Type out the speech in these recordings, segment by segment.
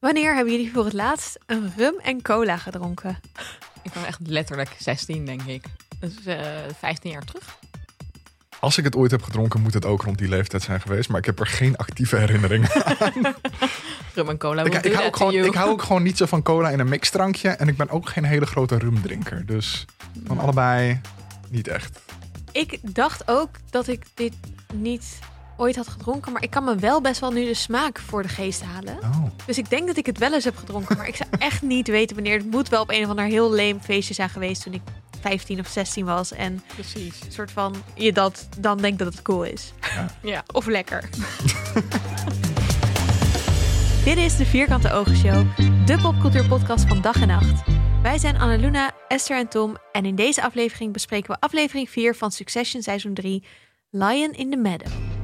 Wanneer hebben jullie voor het laatst een rum en cola gedronken? Ik was echt letterlijk 16, denk ik. Dus eh 15 jaar terug. Als ik het ooit heb gedronken, moet het ook rond die leeftijd zijn geweest. Maar ik heb er geen actieve herinneringen Rum en cola. hou ook gewoon, ik hou ook gewoon niet zo van cola in een mixdrankje. En ik ben ook geen hele grote rumdrinker. Dus van allebei niet echt. Ik dacht ook dat ik dit niet ooit had gedronken, maar ik kan me wel best wel nu de smaak voor de geest halen. Oh. Dus ik denk dat ik het wel eens heb gedronken, maar ik zou echt niet weten wanneer. Het moet wel op een of ander heel leem feestje zijn geweest toen ik 15 of 16 was. En Precies. een soort van je dat dan denkt dat het cool is. Ja. Of lekker. Dit is de Vierkante Ogen Show, de popcultuurpodcast van dag en nacht. Wij zijn Annaluna, Esther en Tom en in deze aflevering bespreken we aflevering 4 van Succession seizoen 3, Lion in the Meadow.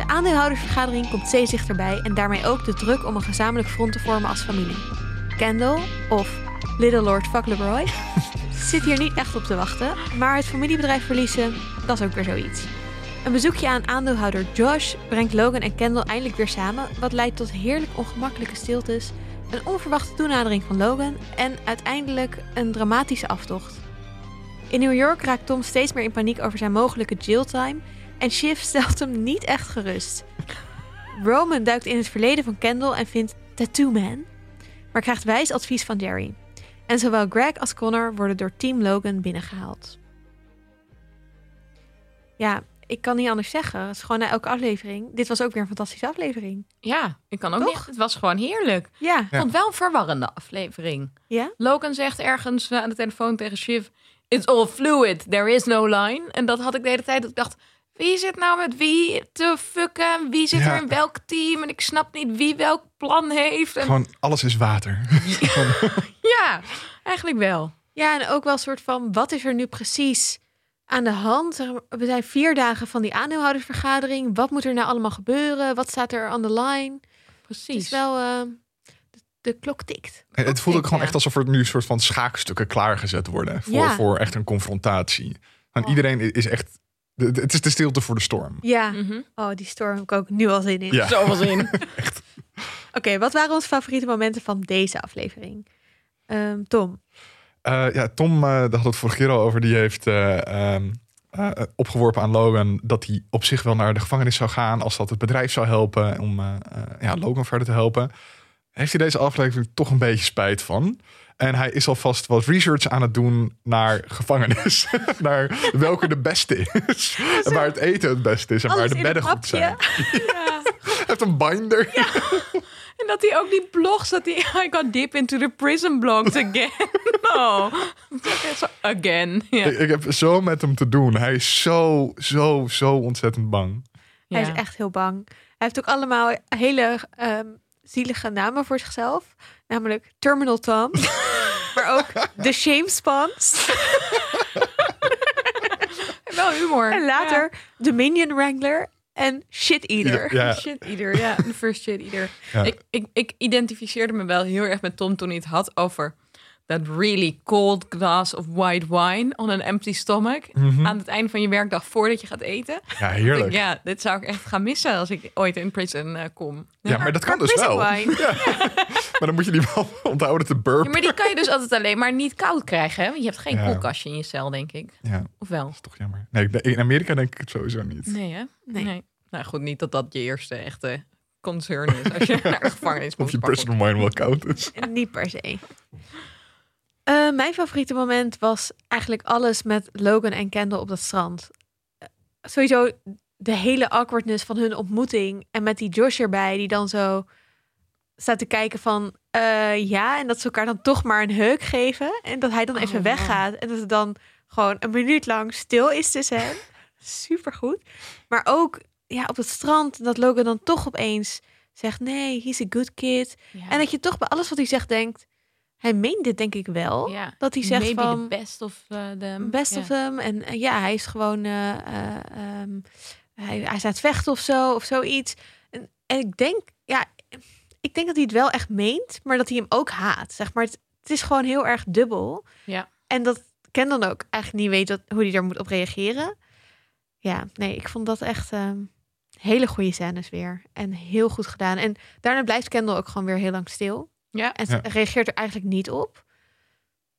De aandeelhoudersvergadering komt steeds dichterbij en daarmee ook de druk om een gezamenlijk front te vormen als familie. Kendall, of Little Lord Fauntleroy, zit hier niet echt op te wachten, maar het familiebedrijf verliezen, dat is ook weer zoiets. Een bezoekje aan aandeelhouder Josh brengt Logan en Kendall eindelijk weer samen, wat leidt tot heerlijk ongemakkelijke stiltes, een onverwachte toenadering van Logan en uiteindelijk een dramatische aftocht. In New York raakt Tom steeds meer in paniek over zijn mogelijke jailtime en Shiv stelt hem niet echt gerust. Roman duikt in het verleden van Kendall en vindt Tattoo Man, maar krijgt wijs advies van Jerry. En zowel Greg als Connor worden door Team Logan binnengehaald. Ja, ik kan niet anders zeggen. Het is gewoon na elke aflevering. Dit was ook weer een fantastische aflevering. Ja, ik kan ook Toch? niet. Het was gewoon heerlijk. Ja. Ik vond wel een verwarrende aflevering. Ja? Logan zegt ergens eh, aan de telefoon tegen Shiv... It's all fluid, there is no line. En dat had ik de hele tijd. Dat ik dacht, wie zit nou met wie te fucken? Wie zit Ja. er in welk team? En ik snap niet wie welk plan heeft. En Gewoon alles is water. ja, eigenlijk wel. Ja, en ook wel een soort van, wat is er nu precies aan de hand? We zijn vier dagen van die aandeelhoudersvergadering. Wat moet er nou allemaal gebeuren? Wat staat er aan de line? Het Precies. is wel, eh, de, klok tikt. En het voelt ook gewoon ja. echt alsof er nu een soort van schaakstukken klaargezet worden. Voor, Ja. voor echt een confrontatie. Oh. Iedereen is echt... Het is de stilte voor de storm. Ja, Mhm. oh, die storm heb ik ook nu al zin in. Ja. Zoveel zin. Oké, wat waren onze favoriete momenten van deze aflevering? Ehm, Tom. Eh, ja, Tom, eh daar had het vorige keer al over. Die heeft eh, ehm, eh, opgeworpen aan Logan dat hij op zich wel naar de gevangenis zou gaan als dat het bedrijf zou helpen om ja, Logan verder te helpen. Heeft hij deze aflevering toch een beetje spijt van? En hij is alvast wat research aan het doen naar gevangenis. naar welke de beste is. en waar het eten het beste is. En waar de bedden goed zijn. Ja. Hij heeft een binder. En dat hij ook die blogs, dat hij, I got deep into the prison blogs again. Oh, Zo, again. Ja. Ik, ik heb zo met hem te doen. Hij is zo, zo, zo ontzettend bang. Hij Ja. is echt heel bang. Hij heeft ook allemaal hele ehm, zielige namen voor zichzelf. Namelijk Terminal Tom. maar ook The Shame Spons. Wel humor. En later The Minion Wrangler. En Shit Eater. Ja. Shit eater, ja. De first shit eater. Ja. Ik, ik, ik identificeerde me wel heel erg met Tom toen hij het had over that really cold glass of white wine on an empty stomach. Mhm. Aan het einde van je werkdag voordat je gaat eten. Ja, heerlijk. ja, dit zou ik echt gaan missen als ik ooit in prison eh, kom. Ja, maar dat kan dus prison wel. wine. Maar dan moet je die wel onthouden te burpen. Ja, maar die kan je dus altijd alleen maar niet koud krijgen. Hè? Want je hebt geen Ja. koelkastje in je cel, denk ik. Ja, Of wel? dat is toch jammer. Nee, in Amerika denk ik het sowieso niet. Nee, hè? Nee. Nou goed, niet dat dat je eerste echte concern is als je naar de gevangenis Of moet. je maar goed. personal wine wel koud is. Niet per se. Eh, mijn favoriete moment was eigenlijk alles met Logan en Kendall op dat strand. Eh, sowieso de hele awkwardness van hun ontmoeting. En met die Josh erbij, die dan zo staat te kijken van... eh, ja, en dat ze elkaar dan toch maar een heuk geven. En dat hij dan even Oh, weggaat. En dat het dan gewoon een minuut lang stil is tussen hen. Supergoed. Maar ook ja, op het strand, dat Logan dan toch opeens zegt... nee, he's a good kid. Ja. En dat je toch bij alles wat hij zegt denkt... hij meent dit denk ik wel. ja. Dat hij zegt Maybe van... best of uh, them. best of them. En eh, ja, hij is gewoon... eh, eh, ehm, hij, hij staat vechten of zo, of zoiets. En, en ik denk... Ja, ik denk dat hij het wel echt meent... maar dat hij hem ook haat. Zeg maar, het, het is gewoon heel erg dubbel. Ja. En dat Ken dan ook eigenlijk niet weet wat, hoe hij daar moet op reageren. Ja, nee, ik vond dat echt... ehm, hele goede scènes weer. En heel goed gedaan. En daarna blijft Kendall ook gewoon weer heel lang stil. Ja. En ze Ja. reageert er eigenlijk niet op.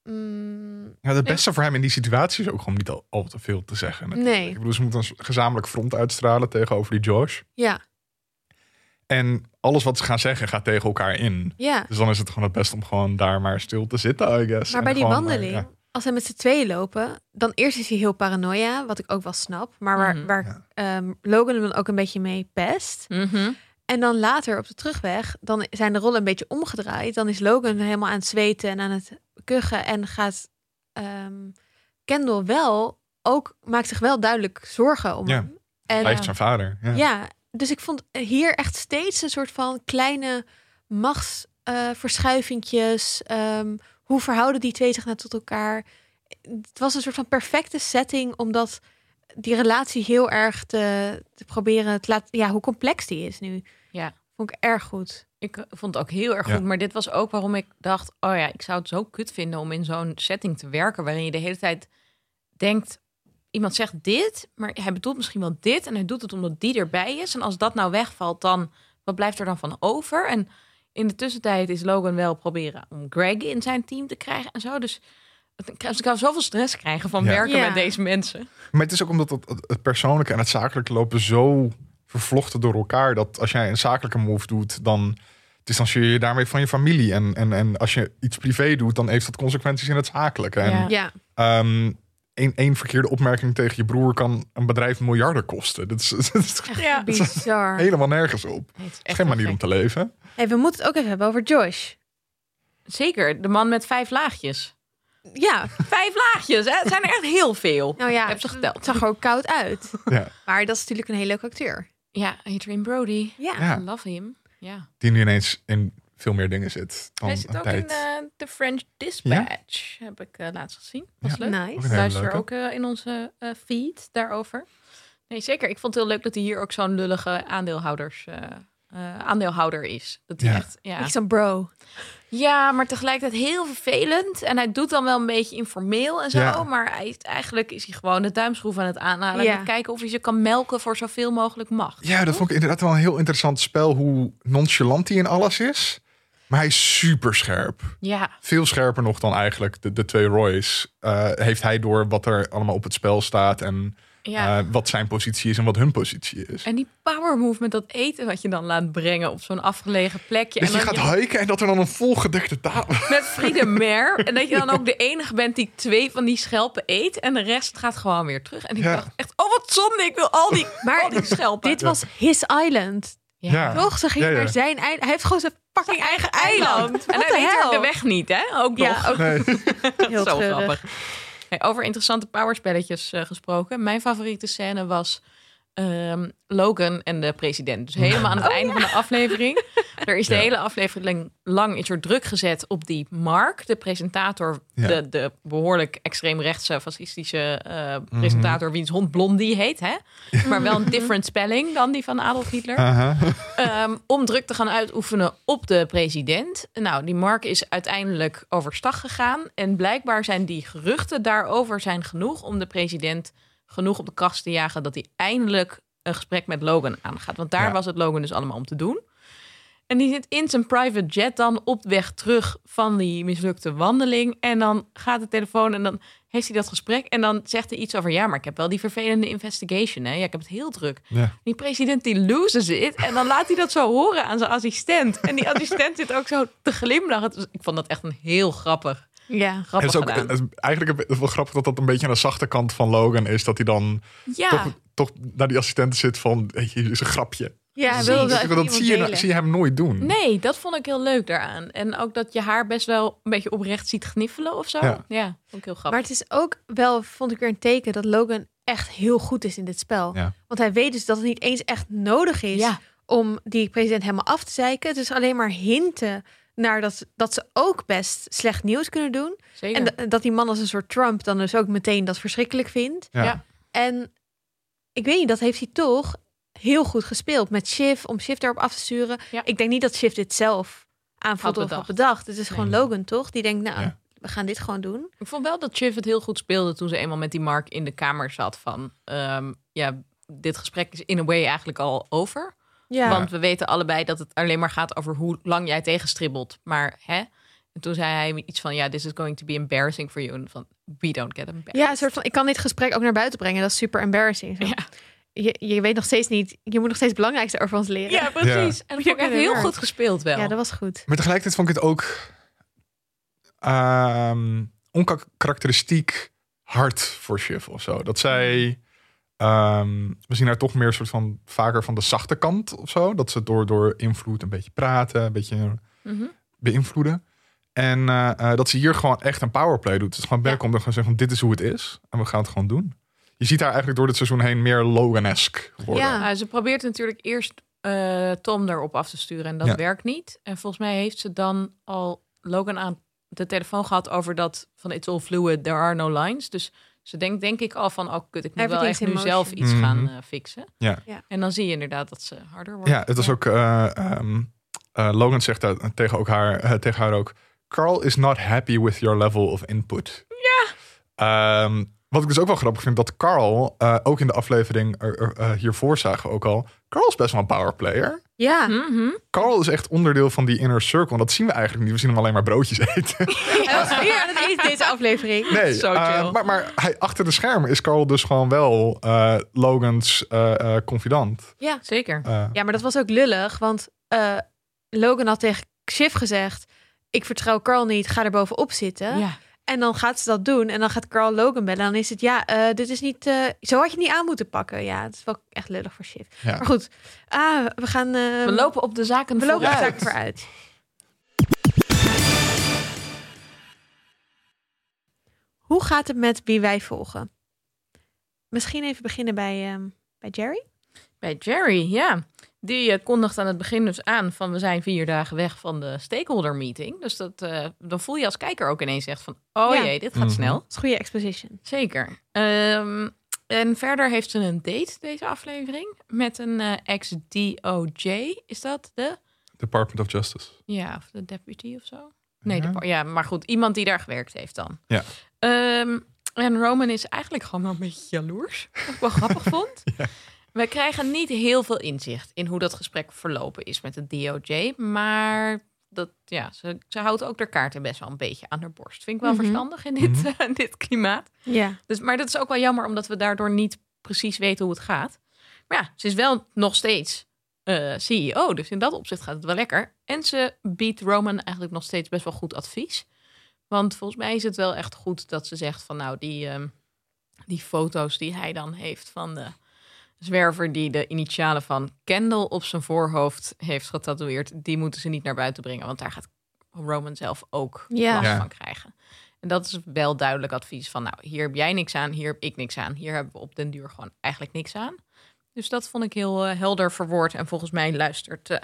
Mm, Ja, het beste voor hem in die situatie is ook gewoon niet al, al te veel te zeggen. natuurlijk. Nee. Ik bedoel, ze moeten een gezamenlijk front uitstralen tegenover die Josh. ja, En alles wat ze gaan zeggen gaat tegen elkaar in. ja. Dus dan is het gewoon het beste om gewoon daar maar stil te zitten, I guess. Maar En bij die gewoon wandeling, ja. als hij met z'n tweeën lopen, dan eerst is hij heel paranoia, wat ik ook wel snap. Maar waar, Mhm. waar Ja. ehm, Logan hem dan ook een beetje mee pest. Mhm. En dan later op de terugweg, dan zijn de rollen een beetje omgedraaid. Dan is Logan helemaal aan het zweten en aan het kuchen. En gaat ehm, Kendall wel ook, maakt zich wel duidelijk zorgen om Ja. hem. En, Blijft zijn vader. Ja. ja, dus ik vond hier echt steeds een soort van kleine machtsverschuivingjes. Ehm hoe verhouden die twee zich nou tot elkaar? Het was een soort van perfecte setting, omdat die relatie heel erg te, te proberen te laten. Ja, hoe complex die is nu. Ja. Vond ik erg goed. Ik eh, vond het ook heel erg Ja. goed. Maar dit was ook waarom ik dacht: oh ja, ik zou het zo kut vinden om in zo'n setting te werken. waarin je de hele tijd denkt: iemand zegt dit, maar hij bedoelt misschien wel dit. En hij doet het omdat die erbij is. En als dat nou wegvalt, dan wat blijft er dan van over? En in de tussentijd is Logan wel proberen om Greg in zijn team te krijgen en zo. Dus ik kan zoveel stress krijgen van Ja. werken Ja. met deze mensen. Maar het is ook omdat het- het persoonlijke en het zakelijke lopen zo vervlochten door elkaar. Dat als jij een zakelijke move doet, dan distancieer je je daarmee van je familie. En, en, en als je iets privé doet, dan heeft dat consequenties in het zakelijke. En Ja. Ja, Ehm één, één verkeerde opmerking tegen je broer kan een bedrijf miljarden kosten. Dat is, dat is Ja. bizar. helemaal nergens op. Nee, het is Het is echt geen manier om te leven. Hey, we moeten het ook even hebben over Josh. Zeker, de man met vijf laagjes. Ja, Vijf laagjes, hè? Het zijn er echt heel veel. nou ja, Ik heb ze geteld. Het zag er ook koud uit. Ja. Maar dat is natuurlijk een hele leuke acteur. Ja, Adrian Brody. Ja. Love him. Ja. Die nu ineens in veel meer dingen zit dan Hij zit ook tijd. in eh, The French Dispatch. Heb ik eh, laatst gezien. Was Ja. leuk. Nice. Luister ook eh, in onze eh, feed daarover. Nee, zeker. Ik vond het heel leuk dat hij hier ook zo'n lullige aandeelhouders, eh, aandeelhouder is. Dat hij Ja. echt, ja. Zo'n bro. ja, maar tegelijkertijd heel vervelend. En hij doet dan wel een beetje informeel en zo. Ja. Maar hij, eigenlijk is hij gewoon de duimschroef aan het aanhalen. Ja. En kijken of hij ze kan melken voor zoveel mogelijk macht. Ja, dat vond ik inderdaad wel een heel interessant spel. Hoe nonchalant hij in alles is. Maar hij is super scherp. Ja, Veel scherper nog dan eigenlijk de, de twee Roy's. Eh, heeft hij door wat er allemaal op het spel staat. En ja. eh, wat zijn positie is en wat hun positie is. En die power move met dat eten wat je dan laat brengen op zo'n afgelegen plekje. Dat en je dan gaat hiken en dat er dan een volgedekte tafel... met Friede Mer. En dat je dan ook de enige bent die twee van die schelpen eet. En de rest gaat gewoon weer terug. En ik Ja. dacht echt, oh wat zonde. Ik wil al die, Maar al die schelpen. Dit was his island. Ja. Toch? Ze ging Ja, ja. naar zijn eiland. Hij heeft gewoon zijn fucking eigen eiland. En hij weet de weg niet, hè? Ook nog. Ja, ook Nee. heel Zo grappig. Over interessante powerspelletjes eh, gesproken. Mijn favoriete scène was ehm, Logan en de president. Dus helemaal aan het einde van de aflevering. Er is de Ja. hele aflevering lang is er druk gezet op die Mark, de presentator, Ja. de, de behoorlijk extreemrechtse, fascistische eh, presentator, wiens hond Blondie heet, hè? Maar wel een different spelling dan die van Adolf Hitler. Ehm, om druk te gaan uitoefenen op de president. Nou, die Mark is uiteindelijk overstag gegaan. En blijkbaar zijn die geruchten daarover zijn genoeg om de president genoeg op de kast te jagen dat hij eindelijk een gesprek met Logan aangaat. Want daar Ja. was het Logan dus allemaal om te doen. En die zit in zijn private jet dan op weg terug van die mislukte wandeling. En dan gaat de telefoon en dan heeft hij dat gesprek. En dan zegt hij iets over, ja, maar ik heb wel die vervelende investigation. Hè? Ja, ik heb het heel druk. Ja. Die president die loses it. En dan laat hij dat zo horen aan zijn assistent. En die assistent zit ook zo te glimlachen. Dus ik vond dat echt een heel grappig, Ja. Het grappig is ook gedaan. het is eigenlijk een be- wel grappig dat dat een beetje aan de zachte kant van Logan is. Dat hij dan ja, toch, toch naar die assistenten zit van, weet je, is een grapje. Ja, hij wilde Dat, dat zie, je, zie je hem nooit doen. nee, dat vond ik heel leuk daaraan. En ook dat je haar best wel een beetje oprecht ziet gniffelen of zo. Ja, Ja. vond ik heel grappig. Maar het is ook wel, vond ik weer een teken dat Logan echt heel goed is in dit spel. Ja. Want hij weet dus dat het niet eens echt nodig is Ja. om die president helemaal af te zeiken. Het is alleen maar hinten naar dat, dat ze ook best slecht nieuws kunnen doen. Zeker. En da- dat die man als een soort Trump dan dus ook meteen dat verschrikkelijk vindt. Ja. Ja. En ik weet niet, dat heeft hij toch heel goed gespeeld met Shiv, om Shiv daarop af te sturen. Ja. Ik denk niet dat Shiv dit zelf aanvoelt Had of had bedacht. Het is gewoon Nee. Logan, toch? Die denkt, nou, Ja. we gaan dit gewoon doen. Ik vond wel dat Chiv het heel goed speelde toen ze eenmaal met die Mark in de kamer zat van... ehm, ja, dit gesprek is in a way eigenlijk al over. Ja. Want we weten allebei dat het alleen maar gaat over hoe lang jij tegenstribbelt. Maar hè? En toen zei hij iets van, ja, this is going to be embarrassing for you. En van, we don't get embarrassed. ja, een soort van, ik kan dit gesprek ook naar buiten brengen. Dat is super embarrassing. Zo. Ja. Je, je weet nog steeds niet, je moet nog steeds het belangrijkste over ons leren. Ja, precies. En dat vond ik echt heel goed gespeeld wel. Ja, dat was goed. Maar tegelijkertijd vond ik het ook ehm onkarakteristiek hard voor Shiv of zo. Dat zij, ehm, we zien haar toch meer soort van vaker van de zachte kant of zo. Dat ze door, door invloed een beetje praten, een beetje Mhm. beïnvloeden. En eh, eh, dat ze hier gewoon echt een powerplay doet. Het is gewoon binnenkomt en gewoon zeggen van dit is hoe het is. En we gaan het gewoon doen. Je ziet haar eigenlijk door dit seizoen heen meer Logan-esque worden. Ja. Ze probeert natuurlijk eerst eh, Tom erop af te sturen en dat Ja. werkt niet. En volgens mij heeft ze dan al Logan aan de telefoon gehad over dat van it's all fluid, there are no lines. Dus ze denkt denk ik al van, oh kut, ik moet wel echt nu zelf iets Mhm. gaan eh, fixen. Ja. Ja. En dan zie je inderdaad dat ze harder wordt. Ja, het was ook. eh, ehm, eh, Logan zegt dat tegen, ook haar, tegen haar ook. Carl is not happy with your level of input. Ja. Wat ik dus ook wel grappig vind, dat Carl, eh, ook in de aflevering er- er, eh, hiervoor zagen we ook al. Carl is best wel een powerplayer. Ja. Mhm. Carl is echt onderdeel van die inner circle. En dat zien we eigenlijk niet. We zien hem alleen maar broodjes eten. Hij was weer aan het eten deze aflevering. Nee, Zo eh, maar, maar hij, achter de schermen is Carl dus gewoon wel eh, Logans eh, eh, confidant. Ja. Zeker. Ja, maar dat was ook lullig. Want eh, Logan had tegen Shiv gezegd... ik vertrouw Carl niet, ga er bovenop zitten. Ja. En dan gaat ze dat doen. En dan gaat Carl Logan bellen. En dan is het, ja, eh, dit is niet... eh, zo had je het niet aan moeten pakken. Ja, het is wel echt lullig voor Shiv. Ja. Maar goed, ah, we gaan... eh, We lopen op de zaken we lopen de vooruit. zaken vooruit. Hoe gaat het met wie wij volgen? Misschien even beginnen bij, ehm, bij Jerry. Bij Jerry, ja. Die eh, kondigt aan het begin dus aan van we zijn vier dagen weg van de stakeholder meeting. Dus dat, eh, dan voel je als kijker ook ineens echt van, oh Ja. jee, dit gaat Mhm. snel. Dat is goede exposition. Zeker. Ehm, en verder heeft ze een date deze aflevering met een eh, ex-DOJ. Is dat de? Department of Justice. Ja, of de deputy of zo? Nee, Ja. de, ja, maar goed, iemand die daar gewerkt heeft dan. Ja. Ehm, en Roman is eigenlijk gewoon wel een beetje jaloers. Wat ik wel grappig vond. Ja. We krijgen niet heel veel inzicht in hoe dat gesprek verlopen is met de DOJ. Maar dat, ja, ze, ze houdt ook de kaarten best wel een beetje aan haar borst. Vind ik wel Mhm. verstandig in dit, Mhm. dit klimaat. Ja. Dus, maar dat is ook wel jammer, omdat we daardoor niet precies weten hoe het gaat. Maar ja, ze is wel nog steeds eh, CEO. Dus in dat opzicht gaat het wel lekker. En ze biedt Roman eigenlijk nog steeds best wel goed advies. Want volgens mij is het wel echt goed dat ze zegt van nou, die, ehm, die foto's die hij dan heeft van de zwerver die de initialen van Kendall op zijn voorhoofd heeft getatoeëerd, die moeten ze niet naar buiten brengen. Want daar gaat Roman zelf ook Ja. last Ja. van krijgen. En dat is wel duidelijk advies van, nou, hier heb jij niks aan, hier heb ik niks aan. Hier hebben we op den duur gewoon eigenlijk niks aan. Dus dat vond ik heel eh, helder verwoord. En volgens mij luistert eh,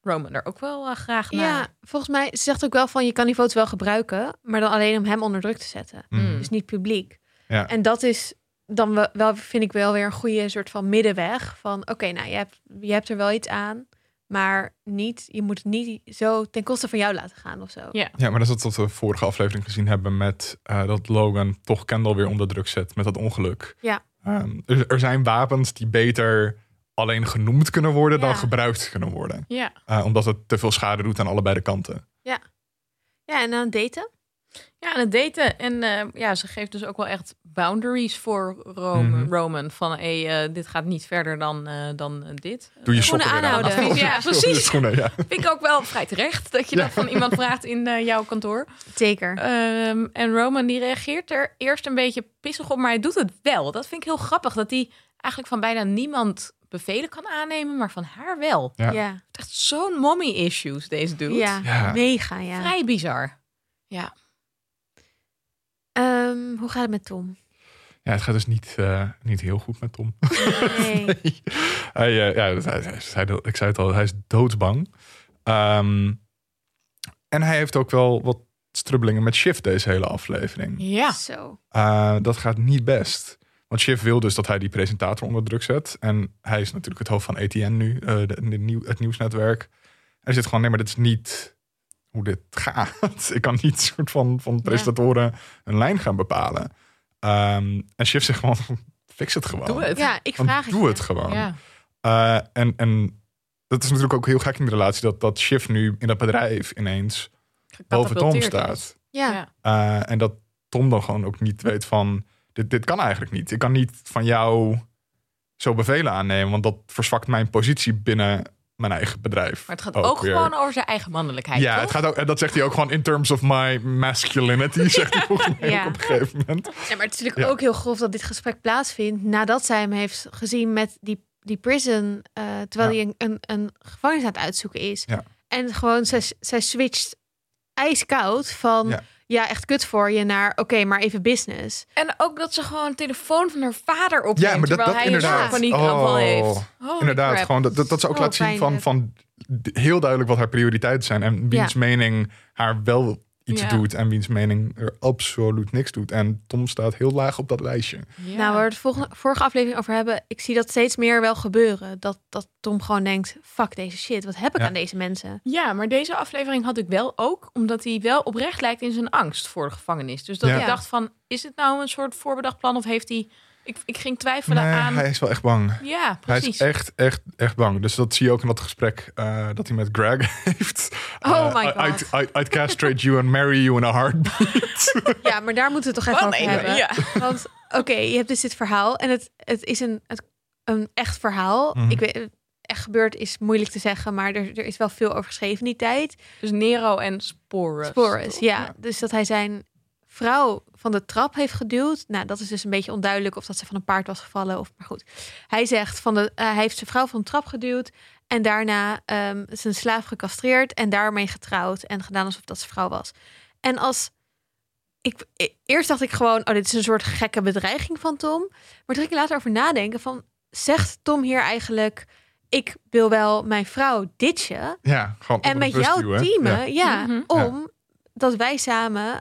Roman er ook wel eh, graag naar. ja, volgens mij ze zegt ook wel van je kan die foto wel gebruiken, maar dan alleen om hem onder druk te zetten. Mm. Dus niet publiek. Ja. En dat is dan wel, vind ik wel weer een goede soort van middenweg. Van oké, nou je hebt, je hebt er wel iets aan, maar niet, je moet het niet zo ten koste van jou laten gaan of zo. Ja. Ja, maar dat is wat we vorige aflevering gezien hebben met eh, dat Logan toch Kendall weer onder druk zet met dat ongeluk. Ja. Ehm, er, er zijn wapens die beter alleen genoemd kunnen worden dan Ja. gebruikt kunnen worden. Ja. Eh, omdat het te veel schade doet aan allebei de kanten. Ja, en dan daten. Ja, en het daten. En eh, ja, ze geeft dus ook wel echt boundaries voor Roman. Mhm. Roman van, hey, eh, dit gaat niet verder dan, eh, dan eh, dit. Doe je Schoenen aan. aanhouden. Ja, precies. schoenen, ja. Vind ik ook wel vrij terecht dat je Ja. dat van iemand vraagt in eh, jouw kantoor. Zeker. Ehm, en Roman die reageert er eerst een beetje pissig op, maar hij doet het wel. Dat vind ik heel grappig, dat hij eigenlijk van bijna niemand bevelen kan aannemen, maar van haar wel. Ja. Ja. Het is echt zo'n mommy issues, deze dude. Ja, Ja. mega, ja. Vrij bizar. Ja. Ehm, hoe gaat het met Tom? Ja, het gaat dus niet, eh, niet heel goed met Tom. Nee. hij, eh, ja, dat- hij, hij- hij- ik zei het al, hij is doodsbang. Ehm, en hij heeft ook wel wat strubbelingen met Shift deze hele aflevering. Ja. Zo. Uh, dat gaat niet best. Want Shiv wil dus dat hij die presentator onder druk zet. En hij is natuurlijk het hoofd van ATN nu, eh, de, de nieuw, het nieuwsnetwerk. En hij zit gewoon, nee, maar dit is niet hoe dit gaat. Ik kan niet soort van, van presentatoren een lijn gaan bepalen. Ehm, en Shiv zegt gewoon, fix het gewoon. Doe het. Ja, ik Want vraag het doe je. het gewoon. Ja. Eh, en, en dat is natuurlijk ook heel gek in de relatie dat, dat Shiv nu in dat bedrijf ineens boven Tom staat. Ja. Ja. Eh, en dat Tom dan gewoon ook niet weet van dit, dit kan eigenlijk niet. Ik kan niet van jou zo bevelen aannemen, want dat verzwakt mijn positie binnen mijn eigen bedrijf. Maar het gaat ook gewoon over zijn eigen mannelijkheid. Ja, toch? het gaat ook, en dat zegt hij ook gewoon in terms of my masculinity, zegt hij volgens mij Ja. ook op een gegeven moment. Ja, maar het is natuurlijk Ja. ook heel grof dat dit gesprek plaatsvindt nadat zij hem heeft gezien met die, die prison, eh, terwijl Ja. hij een, een, een gevangenis aan het uitzoeken is. Ja. En gewoon, zij, zij switcht ijskoud van ja. Echt kut voor je naar oké, maar even business. En ook dat ze gewoon een telefoon van haar vader opneemt. Ja, maar dat, terwijl dat hij inderdaad. een paniekaanval Oh, heeft. Holy inderdaad, crap. gewoon dat, dat, dat ze ook Oh, laat zien van, van heel duidelijk wat haar prioriteiten zijn. En wiens mening haar wel iets Ja. doet en wiens mening er absoluut niks doet. En Tom staat heel laag op dat lijstje. Ja. Nou, waar we het volgende, vorige aflevering over hebben, ik zie dat steeds meer wel gebeuren. Dat, dat Tom gewoon denkt, fuck deze shit, wat heb ik Ja. aan deze mensen? Ja, maar deze aflevering had ik wel ook, omdat hij wel oprecht lijkt in zijn angst voor de gevangenis. Dus dat Ja. ik dacht van, is het nou een soort voorbedacht plan of heeft hij... Ik, ik ging twijfelen Nee, aan... hij is wel echt bang. Ja, Hij precies. is echt, echt, echt bang. Dus dat zie je ook in dat gesprek eh, dat hij met Greg heeft. Oh Eh, my I- God. I'd, I'd, I'd castrate you and marry you in a heartbeat. Ja, maar daar moeten we toch even Wat over hebben. ja. Want oké, je hebt dus dit verhaal en het, het is een, het, een echt verhaal. Mhm. Ik weet, echt gebeurd is moeilijk te zeggen, maar er, er is wel veel over geschreven in die tijd. Dus Nero en Sporus. Sporus, ja. Ja. Dus dat hij zijn vrouw van de trap heeft geduwd. Nou, dat is dus een beetje onduidelijk of dat ze van een paard was gevallen. Of, maar goed, hij zegt van de, eh, hij heeft zijn vrouw van de trap geduwd en daarna ehm, zijn slaaf gecastreerd en daarmee getrouwd en gedaan alsof dat zijn vrouw was. En als ik e- eerst dacht ik gewoon, oh, dit is een soort gekke bedreiging van Tom. Maar toen ging ik later over nadenken van, zegt Tom hier eigenlijk, ik wil wel mijn vrouw ditchen ja, gewoon en met de bus jou duwen. teamen, ja, Mhm. om dat wij samen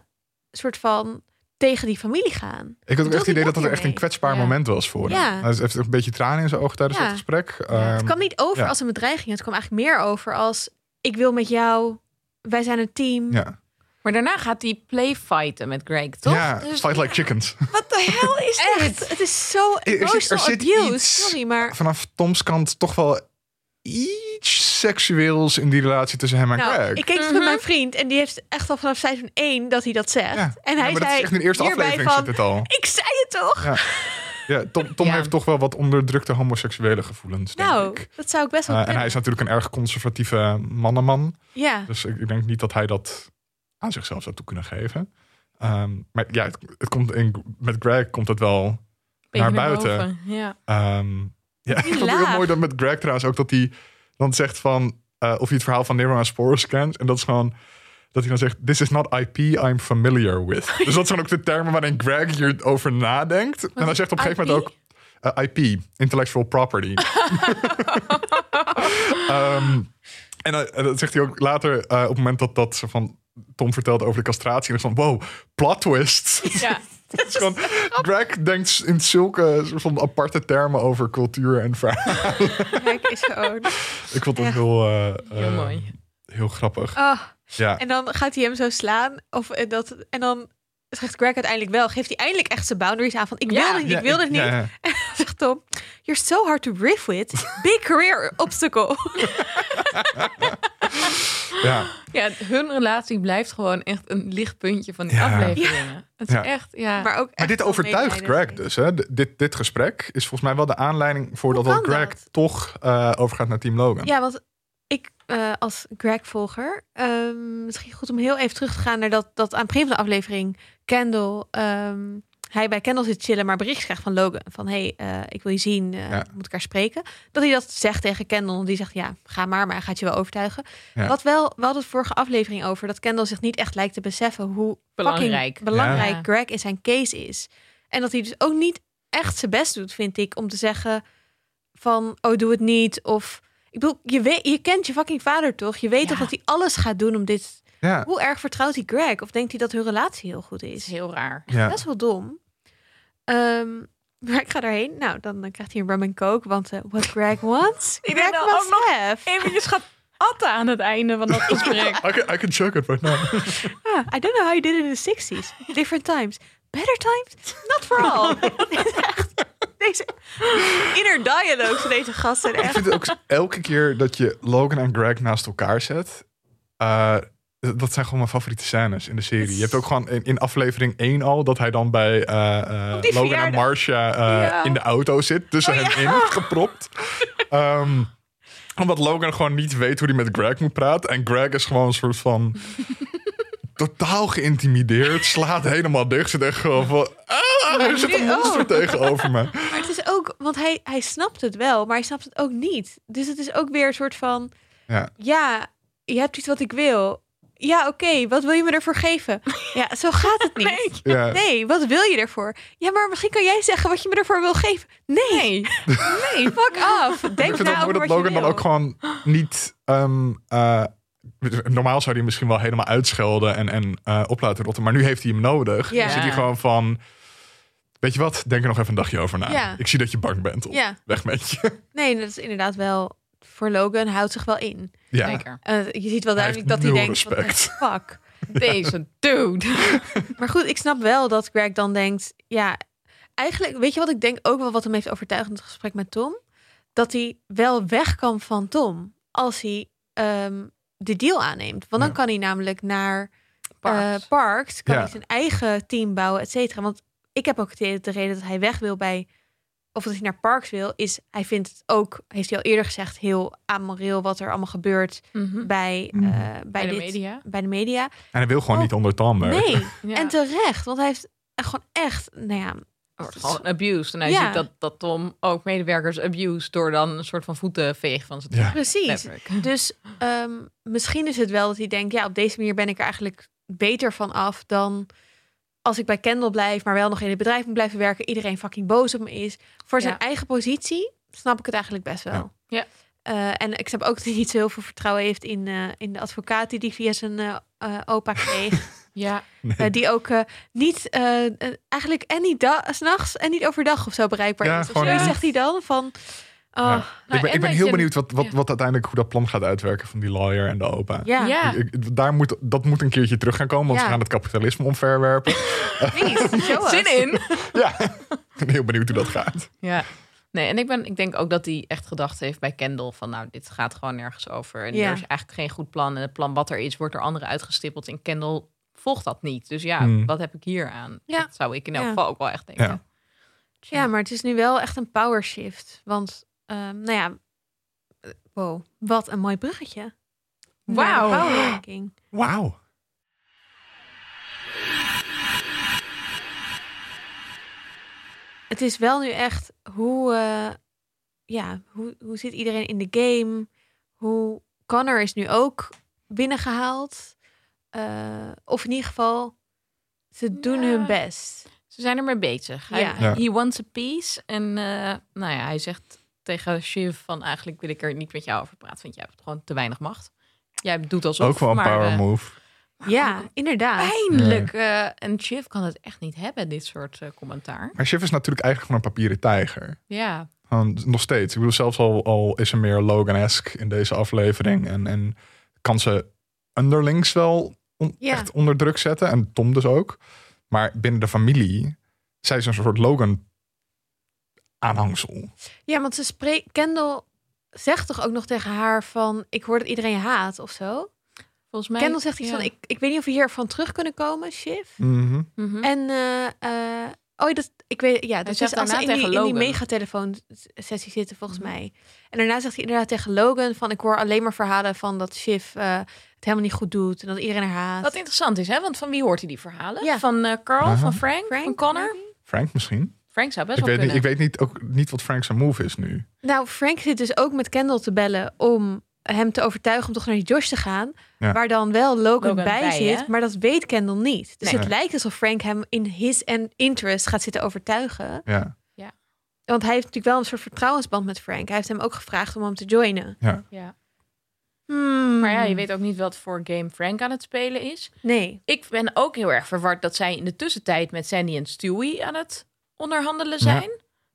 soort van tegen die familie gaan. Ik had ook echt het idee dat dat het er echt een kwetsbaar Ja. moment was voor hem. Ja. Hij heeft een beetje tranen in zijn ogen tijdens Ja. het gesprek. Ja. Ehm, het kwam niet over ja. als een bedreiging. Het kwam eigenlijk meer over als ik wil met jou, wij zijn een team. ja, Maar daarna gaat hij playfighten met Greg, toch? ja Dus- fight like chickens. Wat de hel is dit? Het is zo er zit- er emotional zit abuse. iets- Sorry, maar Vanaf Toms kant toch wel iets seksueels in die relatie tussen hem en nou, Greg. ik keek dus Mhm. met mijn vriend en die heeft echt al vanaf seizoen 1 dat hij dat zegt. ja. En Ja, hij maar dat zei is echt in de eerste hierbij aflevering van, zit het al. ik zei het toch? Ja. Ja, Tom, Tom Ja. heeft toch wel wat onderdrukte homoseksuele gevoelens, denk nou, ik. dat zou ik best wel Eh, en hij is natuurlijk een erg conservatieve mannenman. Ja, Dus ik, ik denk niet dat hij dat aan zichzelf zou toe kunnen geven. Ehm, maar ja, het, het komt in, met Greg komt het wel Beetje naar buiten. boven, Ja. Ehm, ja, ik vond het heel mooi dat met Greg trouwens ook dat hij dan zegt van eh, of hij het verhaal van Nero en Sporus kent. En dat is gewoon dat hij dan zegt: This is not IP I'm familiar with. dus dat zijn ook de termen waarin Greg hierover nadenkt. en hij zegt op een gegeven moment ook eh, IP, intellectual property. Ehm, en, en dat zegt hij ook later op het moment dat, dat ze van Tom vertelt over de castratie. En dan van wow, plot twist. Ja. Het is gewoon, Greg denkt in zulke soort van aparte termen over cultuur en verhaal. kijk is gewoon. Ik vond het heel, eh, Heel eh, mooi. heel grappig. Oh, Ja, En dan gaat hij hem zo slaan. Of, eh, dat, en dan zegt Greg uiteindelijk wel. Geeft hij eindelijk echt zijn boundaries aan. Van ik wil Ja. dit ik wil dit niet. ja, ja. En dan zegt Tom. You're so hard to riff with. Big career obstacle. Ja, ja, hun relatie blijft gewoon echt een lichtpuntje van die Ja. afleveringen. Het is Ja. echt, ja. Maar, ook maar dit overtuigt. Greg dus. Hè? D- Dit, dit gesprek is volgens mij wel de aanleiding voor Hoe dat, Greg dat? toch eh, overgaat naar Team Logan. Ja, want ik eh, als Greg-volger... ehm, misschien goed om heel even terug te gaan naar dat, dat aan het begin van de aflevering... Kendall... ehm, hij bij Kendall zit chillen, maar bericht krijgt van Logan. Van, hey, eh, ik wil je zien, eh Ja. we moeten elkaar spreken. Dat hij dat zegt tegen Kendall. Die zegt, ja, ga maar, maar hij gaat je wel overtuigen. Ja. Wat wel, we hadden het vorige aflevering over... dat Kendall zich niet echt lijkt te beseffen... hoe Belangrijk. fucking belangrijk Ja. Greg in zijn case is. En dat hij dus ook niet echt zijn best doet, vind ik... om te zeggen van, oh, doe het niet. Of, ik bedoel, je, weet, je kent je fucking vader toch? Je weet Ja. toch dat hij alles gaat doen om dit... Ja, Hoe erg vertrouwt hij Greg? Of denkt hij dat hun relatie heel goed is is? heel raar. ja. Best wel dom. Ehm, maar ik ga daarheen. Nou, dan, dan krijgt hij een rum en coke. Want eh, what Greg wants, Ik Greg ook must nog have. Eventjes gaat atten aan het einde van dat gesprek. I, can, I can choke it right now. Ah, I don't know how you did it in the 60s. Different times. Better times? Not for all. Deze inner dialogue van deze gasten. Ik Echt. vind het ook elke keer dat je Logan en Greg naast elkaar zet. eh, dat zijn gewoon mijn favoriete scènes in de serie. Je hebt ook gewoon in, in aflevering 1 al dat hij dan bij eh, eh, Logan en. Marcia eh, Ja. in de auto zit. Tussen Oh, hen ja. in, gepropt. Ehm, omdat Logan gewoon niet weet hoe hij met Greg moet praten. En Greg is gewoon een soort van totaal geïntimideerd. Slaat helemaal dicht. Zit echt gewoon van... Ah, er zit een ook. monster tegenover me. Maar het is ook, want hij, hij snapt het wel, maar hij snapt het ook niet. Dus het is ook weer een soort van, Ja. ja, je hebt iets wat ik wil. Ja, oké, wat wil je me ervoor geven? Ja, zo gaat het niet. Nee. Ja. Nee, wat wil je ervoor? Ja, maar misschien kan jij zeggen wat je me ervoor wil geven. Nee, Nee. nee, fuck af. ik Denk vind het na mooi over dat Logan dan ook gewoon niet. ehm, eh, normaal zou hij misschien wel helemaal uitschelden en, en eh, op laten rotten. Maar nu heeft hij hem nodig. Ja. Dan zit hij gewoon van. Weet je wat? Denk er nog even een dagje over na. Ja. Ik zie dat je bang bent. Op. Ja, Weg met je. nee, dat is inderdaad wel voor Logan. Houdt zich wel in. Ja. Zeker. Eh, je ziet wel Hij duidelijk heeft dat hij denkt: van, respect. fuck. Deze dude. Maar goed, ik snap wel dat Greg dan denkt, ja, eigenlijk, weet je wat ik denk ook wel wat hem heeft overtuigd in het gesprek met Tom? Dat hij wel weg kan van Tom als hij ehm, de deal aanneemt. Want dan Ja. kan hij namelijk naar Parks. eh, Parks, kan Ja. hij zijn eigen team bouwen, et cetera. Want ik heb ook het idee dat de reden dat hij weg wil bij, of dat hij naar Parks wil, is hij vindt het ook, heeft hij al eerder gezegd, heel amoreel wat er allemaal gebeurt Mhm. bij, Mhm. eh, bij, Bij de dit, media. bij de media. En hij wil gewoon Oh. niet onder Tom werken. Nee, Ja. en terecht, want hij heeft gewoon echt, nou ja, wordt gewoon abused. En hij Ja. ziet dat, dat Tom ook medewerkers abused door dan een soort van voeten veeg van zijn Ja. precies. Dus ehm, misschien is het wel dat hij denkt, ja, op deze manier ben ik er eigenlijk beter van af dan als ik bij Kendall blijf, maar wel nog in het bedrijf moet blijven werken. Iedereen fucking boos op me is. Voor zijn Ja. eigen positie snap ik het eigenlijk best wel. Ja. Ja. Eh, en ik snap ook dat hij niet zo heel veel vertrouwen heeft in, eh, in de advocaat die hij via zijn eh, opa kreeg. Ja, die ook eh, niet, eigenlijk en niet da- 's nachts en niet overdag of zo bereikbaar Ja, is. Of zegt hij dan van, oh, Ja. Nou, ik ben, ik heel je- benieuwd wat, wat, ja. wat uiteindelijk hoe dat plan gaat uitwerken van die lawyer en de opa. ja, Ja. Ik- ik- daar moet, dat moet een keertje terug gaan komen, want Ja. ze gaan het kapitalisme omverwerpen. please, zin in. ja, ik ben heel benieuwd hoe dat gaat. Ja. Nee, en ik, ben, ik denk ook dat hij echt gedacht heeft bij Kendall van nou, dit gaat gewoon nergens over. En Ja. er is eigenlijk geen goed plan. En het plan wat er is, wordt door anderen uitgestippeld. En Kendall volgt dat niet. Dus ja, Hmm. wat heb ik hier aan? Ja. Dat zou ik in elk Ja. geval ook wel echt denken. Ja. Ja, maar het is nu wel echt een power shift. Want, ehm, nou ja, wow, wat een mooi bruggetje. Wauw. Wauw. Het is wel nu echt hoe, eh, ja, hoe, hoe zit iedereen in de game? Hoe Connor is nu ook binnengehaald. Eh, of in ieder geval, ze doen Ja. hun best. Ze zijn ermee bezig. Hij, Ja. Ja. He wants a peace. En eh, nou ja, hij zegt tegen Shiv van eigenlijk wil ik er niet met jou over praten. Want jij hebt gewoon te weinig macht. Jij doet alsof. Ook wel een maar, power eh, move. Ja, inderdaad. Pijnlijk. eh, en Shiv kan het echt niet hebben, dit soort eh, commentaar. Maar Shiv is natuurlijk eigenlijk gewoon een papieren tijger. Ja, nog steeds. Ik bedoel, zelfs al, al is er meer Logan-esque in deze aflevering. En, en kan ze underlings wel on- Ja. echt onder druk zetten. En Tom dus ook. Maar binnen de familie, zij is een soort Logan-aanhangsel. Ja, want ze spreekt. Kendall zegt toch ook nog tegen haar van: Ik hoor dat iedereen je haat of zo. volgens mij. Kendall zegt iets ja. van: ik, ik weet niet of we hiervan terug kunnen komen, Shiv. Mhm. Mhm. En eh, eh, oh, dat, ik weet, ja, dat zegt is als ze daarna in die, in die Logan. megatelefoon-sessie zitten, volgens Mhm. mij. En daarna zegt hij inderdaad tegen Logan: van ik hoor alleen maar verhalen van dat Shiv eh, het helemaal niet goed doet en dat iedereen haar haat. Wat interessant is, hè? Want van wie hoort hij die verhalen? Ja. Van eh, Carl, van Frank, Frank, van Connor? Frank misschien? Frank zou best Ik wel weet, niet, kunnen. ik weet niet, ook niet wat Frank zijn move is nu. Nou, Frank zit dus ook met Kendall te bellen om hem te overtuigen om toch naar die Josh te gaan. Ja. Waar dan wel Logan, Logan bij, bij, zit, hè? maar dat weet Kendall niet. Dus Nee. het lijkt alsof Frank hem in his en interest gaat zitten overtuigen. Ja, Want hij heeft natuurlijk wel een soort vertrouwensband met Frank. Hij heeft hem ook gevraagd om hem te joinen. ja. Ja. Hmm. Maar ja, je weet ook niet wat voor game Frank aan het spelen is. Nee. Ik ben ook heel erg verward dat zij in de tussentijd met Sandy en Stewie aan het onderhandelen zijn.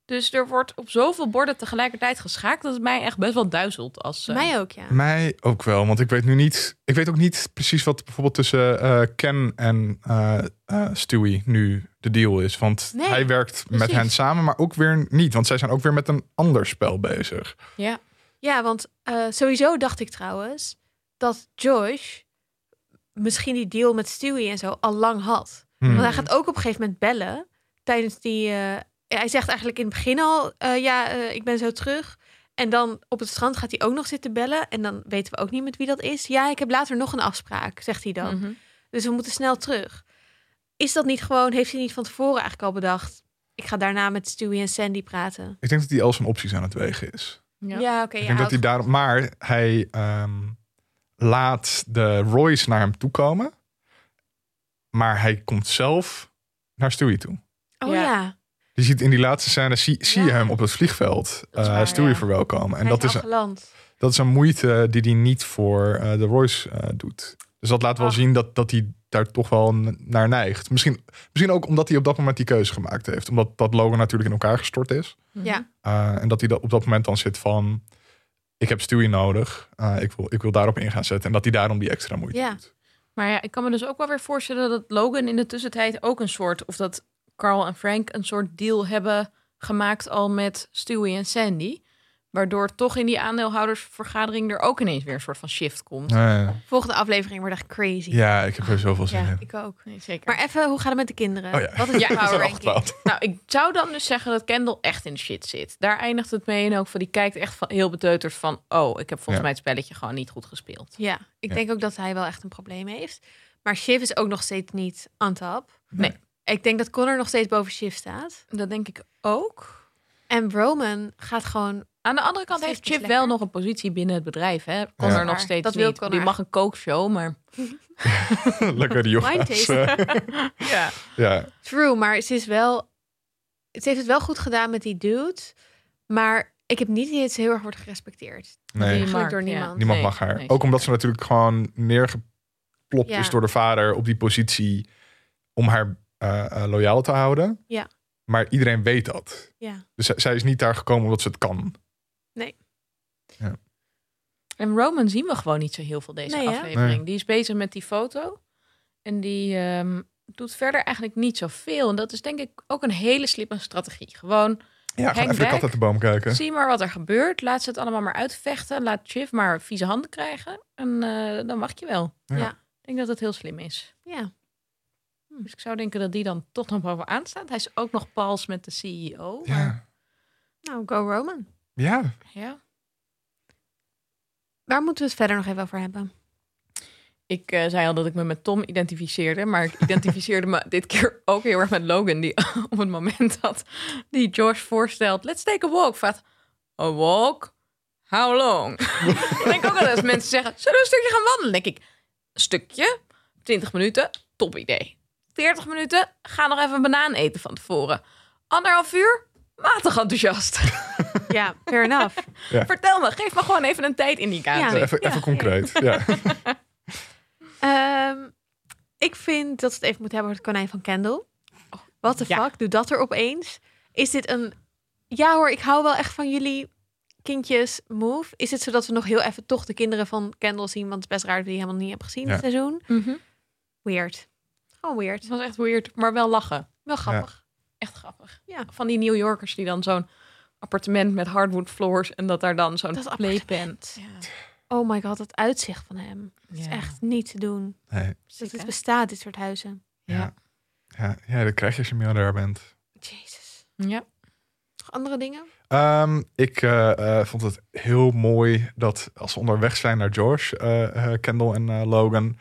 Dus Dus er wordt op zoveel borden tegelijkertijd geschaakt dat het mij echt best wel duizelt. Als, eh, Mij ook, ja. Mij ook wel, want ik weet nu niet. Ik weet ook niet precies wat bijvoorbeeld tussen eh, Ken en eh, eh, Stewie nu de deal is. Want Nee, hij werkt met hen samen, maar ook weer niet. Want zij zijn ook weer met een ander spel bezig. Ja. Ja, want eh, sowieso dacht ik trouwens dat Josh misschien die deal met Stewie en zo al lang had. Hmm. Want hij gaat ook op een gegeven moment bellen tijdens die. eh, hij zegt eigenlijk in het begin al: eh, ja, eh, ik ben zo terug. En dan op het strand gaat hij ook nog zitten bellen. En dan weten we ook niet met wie dat is. Ja, ik heb later nog een afspraak, zegt hij dan. Mhm. Dus we moeten snel terug. Is dat niet gewoon, heeft hij niet van tevoren eigenlijk al bedacht? Ik ga daarna met Stewie en Sandy praten. Ik denk dat hij al zijn opties aan het wegen is. Ja. oké. ik denk dat hij daarom. Maar hij ehm, laat de Royce naar hem toe komen. Maar hij komt zelf naar Stewie toe. Oh Ja. ja. Je ziet in die laatste scène, zie, zie je hem op het vliegveld Dat is eh Stewie ja. verwelkomen. En dat is geland. dat is een moeite die hij niet voor eh, de Royce eh, doet. Dus dat laat wel Ach. zien dat, dat hij daar toch wel naar neigt. Misschien, misschien ook omdat hij op dat moment die keuze gemaakt heeft. Omdat dat Logan natuurlijk in elkaar gestort is. Mhm. Ja. Eh, en dat hij dat op dat moment dan zit van... Ik heb Stewie nodig. Eh, ik, wil, ik wil daarop in gaan zetten. En dat hij daarom die extra moeite Ja. doet. Maar ja, ik kan me dus ook wel weer voorstellen dat Logan in de tussentijd ook een soort, of dat Carl en Frank een soort deal hebben gemaakt al met Stewie en Sandy. Waardoor toch in die aandeelhoudersvergadering er ook ineens weer een soort van shift komt. Eh, Volgende aflevering wordt echt crazy. ja, ik heb er zoveel zin Ja, in. ik ook. Nee, zeker. Maar even, hoe gaat het met de kinderen? Oh ja. Wat is Ja, power al ranking? Nou, ik zou dan dus zeggen dat Kendall echt in de shit zit. Daar eindigt het mee. En ook van die kijkt echt van heel beteuterd van... oh, ik heb volgens Ja. mij het spelletje gewoon niet goed gespeeld. Ja, ik Ja. denk ook dat hij wel echt een probleem heeft. Maar Shiv is ook nog steeds niet on top. Nee. Ik denk dat Connor nog steeds boven Shiv staat. Dat denk ik ook. En Roman gaat gewoon... Aan de andere kant heeft Chip lekker. wel nog een positie binnen het bedrijf. Hè? Connor Ja. nog steeds Dat wil niet. Die mag een kookshow, maar... Lekker die yoga's. taste. Ja. ja, True, maar ze is wel... Ze heeft het wel goed gedaan met die dude. Maar ik heb niet dat ze heel erg wordt gerespecteerd. nee. Mark, door ja. niemand. Niemand Nee, mag haar. nee, ook omdat ze natuurlijk gewoon neergeplopt Ja. is door de vader op die positie om haar eh, eh, loyaal te houden. Ja. Maar iedereen weet dat. Ja. Dus zij, zij is niet daar gekomen omdat ze het kan. En Roman zien we gewoon niet zo heel veel deze Nee, aflevering. Nee. Die is bezig met die foto. En die ehm, doet verder eigenlijk niet zoveel. En dat is denk ik ook een hele slimme strategie. Gewoon, Ja, gewoon even de back. kat uit de boom kijken. zie maar wat er gebeurt. Laat ze het allemaal maar uitvechten. Laat Chief maar vieze handen krijgen. En eh, dan wacht je wel. Ja. Ja. Ik denk dat het heel slim is. Ja. Dus ik zou denken dat die dan toch nog bovenaan staat. Hij is ook nog pals met de CEO. Maar, Ja. Nou, go Roman. ja, ja. Waar moeten we het verder nog even over hebben? Ik eh, zei al dat ik me met Tom identificeerde, maar ik identificeerde me dit keer ook heel erg met Logan, die op het moment dat die Josh voorstelt, let's take a walk, vraagt, a walk? How long? ik denk ook wel eens mensen zeggen, zullen we een stukje gaan wandelen? Denk ik, stukje, 20 minuten, top idee. 40 minuten, ga nog even een banaan eten van tevoren. Anderhalf uur, matig enthousiast. Ja, fair enough. Vertel me, geef me gewoon even een tijdindicatie. Ja. even, Ja, even concreet. Ja. Ehm, ik vind dat we het even moeten hebben over het konijn van Kendall. Wat de ja. fuck? Doe dat er opeens? Is dit een... Ja hoor, ik hou wel echt van jullie kindjes move. Is het zodat we nog heel even toch de kinderen van Kendall zien? Want het is best raar dat we die helemaal niet hebben gezien Ja. dit seizoen. Mhm. Weird. Gewoon weird. Het was echt weird, maar wel lachen. Wel grappig. Echt grappig. Ja. Van die New Yorkers die dan zo'n appartement met hardwood floors en dat daar dan zo'n playpen. appartement. Oh my god, het uitzicht van hem. Het is Ja. echt niet te doen. Nee. Het bestaat, dit soort huizen. Ja. Ja, ja, dat krijg je als je miljardair bent. Jezus. Ja. Nog andere dingen? Ehm, ik eh, eh, vond het heel mooi dat als ze onderweg zijn naar Josh, eh, Kendall en eh, Logan,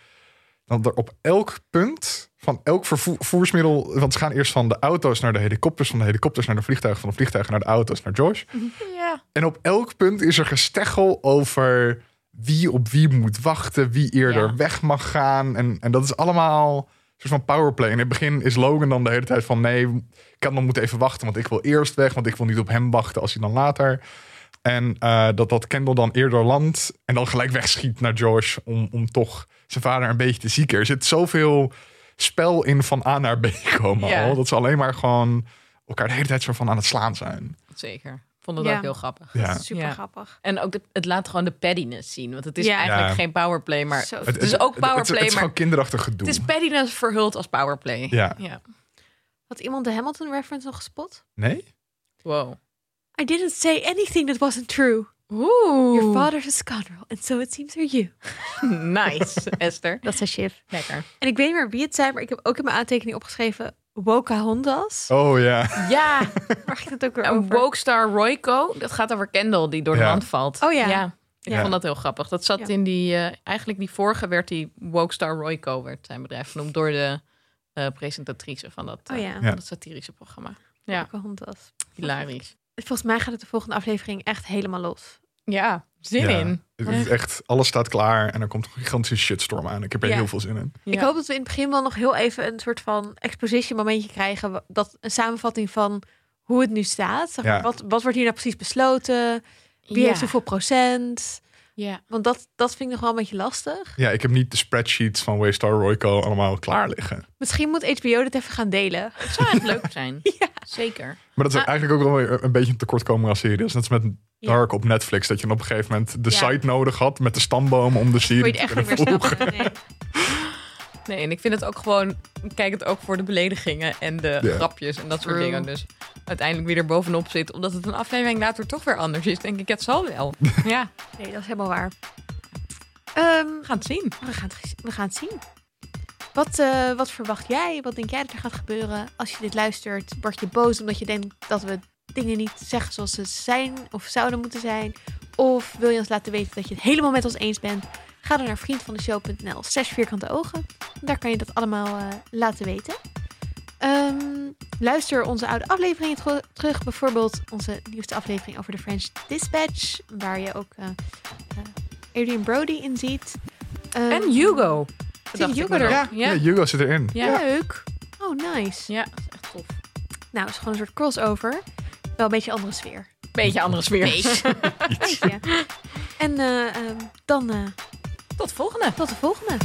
dan er op elk punt van elk vervoer- vervoersmiddel, want ze gaan eerst van de auto's naar de helikopters, van de helikopters naar de vliegtuigen, van de vliegtuigen naar de auto's naar Josh. Ja. En op elk punt is er gesteggel over wie op wie moet wachten, wie eerder Ja. weg mag gaan. En, en dat is allemaal een soort van powerplay. In het begin is Logan dan de hele tijd van nee, Kendall moet even wachten, want ik wil eerst weg, want ik wil niet op hem wachten als hij dan later. En eh, dat dat Kendall dan eerder landt en dan gelijk wegschiet naar Josh om, om toch zijn vader een beetje te zieken. Er zit zoveel spel in van A naar B komen Ja. al. Dat ze alleen maar gewoon elkaar de hele tijd zo van aan het slaan zijn. Zeker. Ik vond het Ja. ook heel grappig. Ja. Super Ja. grappig. En ook de, het laat gewoon de pettiness zien. Want het is Ja. eigenlijk Ja. geen powerplay, maar Zo. het is ook het, het, powerplay, het is maar gewoon kinderachtig gedoe. het is pettiness verhuld als powerplay. Ja. ja. Had iemand de Hamilton reference nog gespot? Nee? Wow. I didn't say anything that wasn't true. Oeh. Your father's a scoundrel, and so it seems are you. Nice, Esther. Dat zei Shiv. Lekker. En ik weet niet meer wie het zei, maar ik heb ook in mijn aantekening opgeschreven Wokahontas. Oh ja. Ja, Waar ging het ook weer een over? Wokestar Royco. Dat gaat over Kendall die door de Ja. wand valt. Oh ja. Ik Ja. vond dat heel grappig. Dat zat Ja. in die... eh, eigenlijk die vorige werd die Wokestar Royco, werd zijn bedrijf genoemd door de eh, presentatrice van dat, Oh eh, ja. van dat satirische programma. Ja, Wokahontas. hilarisch. Volgens mij gaat het de volgende aflevering echt helemaal los. Ja, zin Ja. in. Het is echt, alles staat klaar en er komt een gigantische shitstorm aan. Ik heb er Ja. heel veel zin in. Ik hoop dat we in het begin wel nog heel even een soort van exposition momentje krijgen. Dat een samenvatting van hoe het nu staat. Zeg maar, Ja. wat, wat wordt hier nou precies besloten? Wie Ja. heeft hoeveel procent? Ja. Want dat, dat vind ik nog wel een beetje lastig. Ja, ik heb niet de spreadsheets van Waystar Royco allemaal klaar liggen. Misschien moet HBO dit even gaan delen. Het zou echt leuk zijn. Ja. Zeker. Maar dat is Ah. eigenlijk ook wel weer een beetje een tekortkoming als serie. Dat is net als met Ja. Dark op Netflix. Dat je dan op een gegeven moment de Ja. site nodig had met de stamboom om de serie je te het echt kunnen niet meer volgen. Nee. En ik vind het ook gewoon... ik Kijk het ook voor de beledigingen en de Ja. grapjes en dat soort True. dingen. Dus uiteindelijk wie er bovenop zit, omdat het een aflevering later toch weer anders is, denk ik, het zal wel. ja, nee, dat is helemaal waar. Ehm, we gaan het zien. we, gaan het, we gaan het zien. Wat, eh, wat verwacht jij? Wat denk jij dat er gaat gebeuren? Als je dit luistert, word je boos omdat je denkt dat we dingen niet zeggen zoals ze zijn of zouden moeten zijn? Of wil je ons laten weten dat je het helemaal met ons eens bent? Ga dan naar vriendvandeshow.nl slash vierkante ogen. Daar kan je dat allemaal eh, laten weten. Ehm, luister onze oude afleveringen terug. Bijvoorbeeld onze nieuwste aflevering over de French Dispatch. Waar je ook eh, eh, Adrian Brody in ziet. Ehm, En Hugo. ik Hugo er? Ja, ja. Hugo zit erin. Ja. Leuk. Oh, nice. Ja, dat is echt tof. Nou, het is gewoon een soort crossover. Wel een beetje andere sfeer. Beetje andere sfeer. Beetje. En eh, ehm, dan Tot volgende. tot de volgende.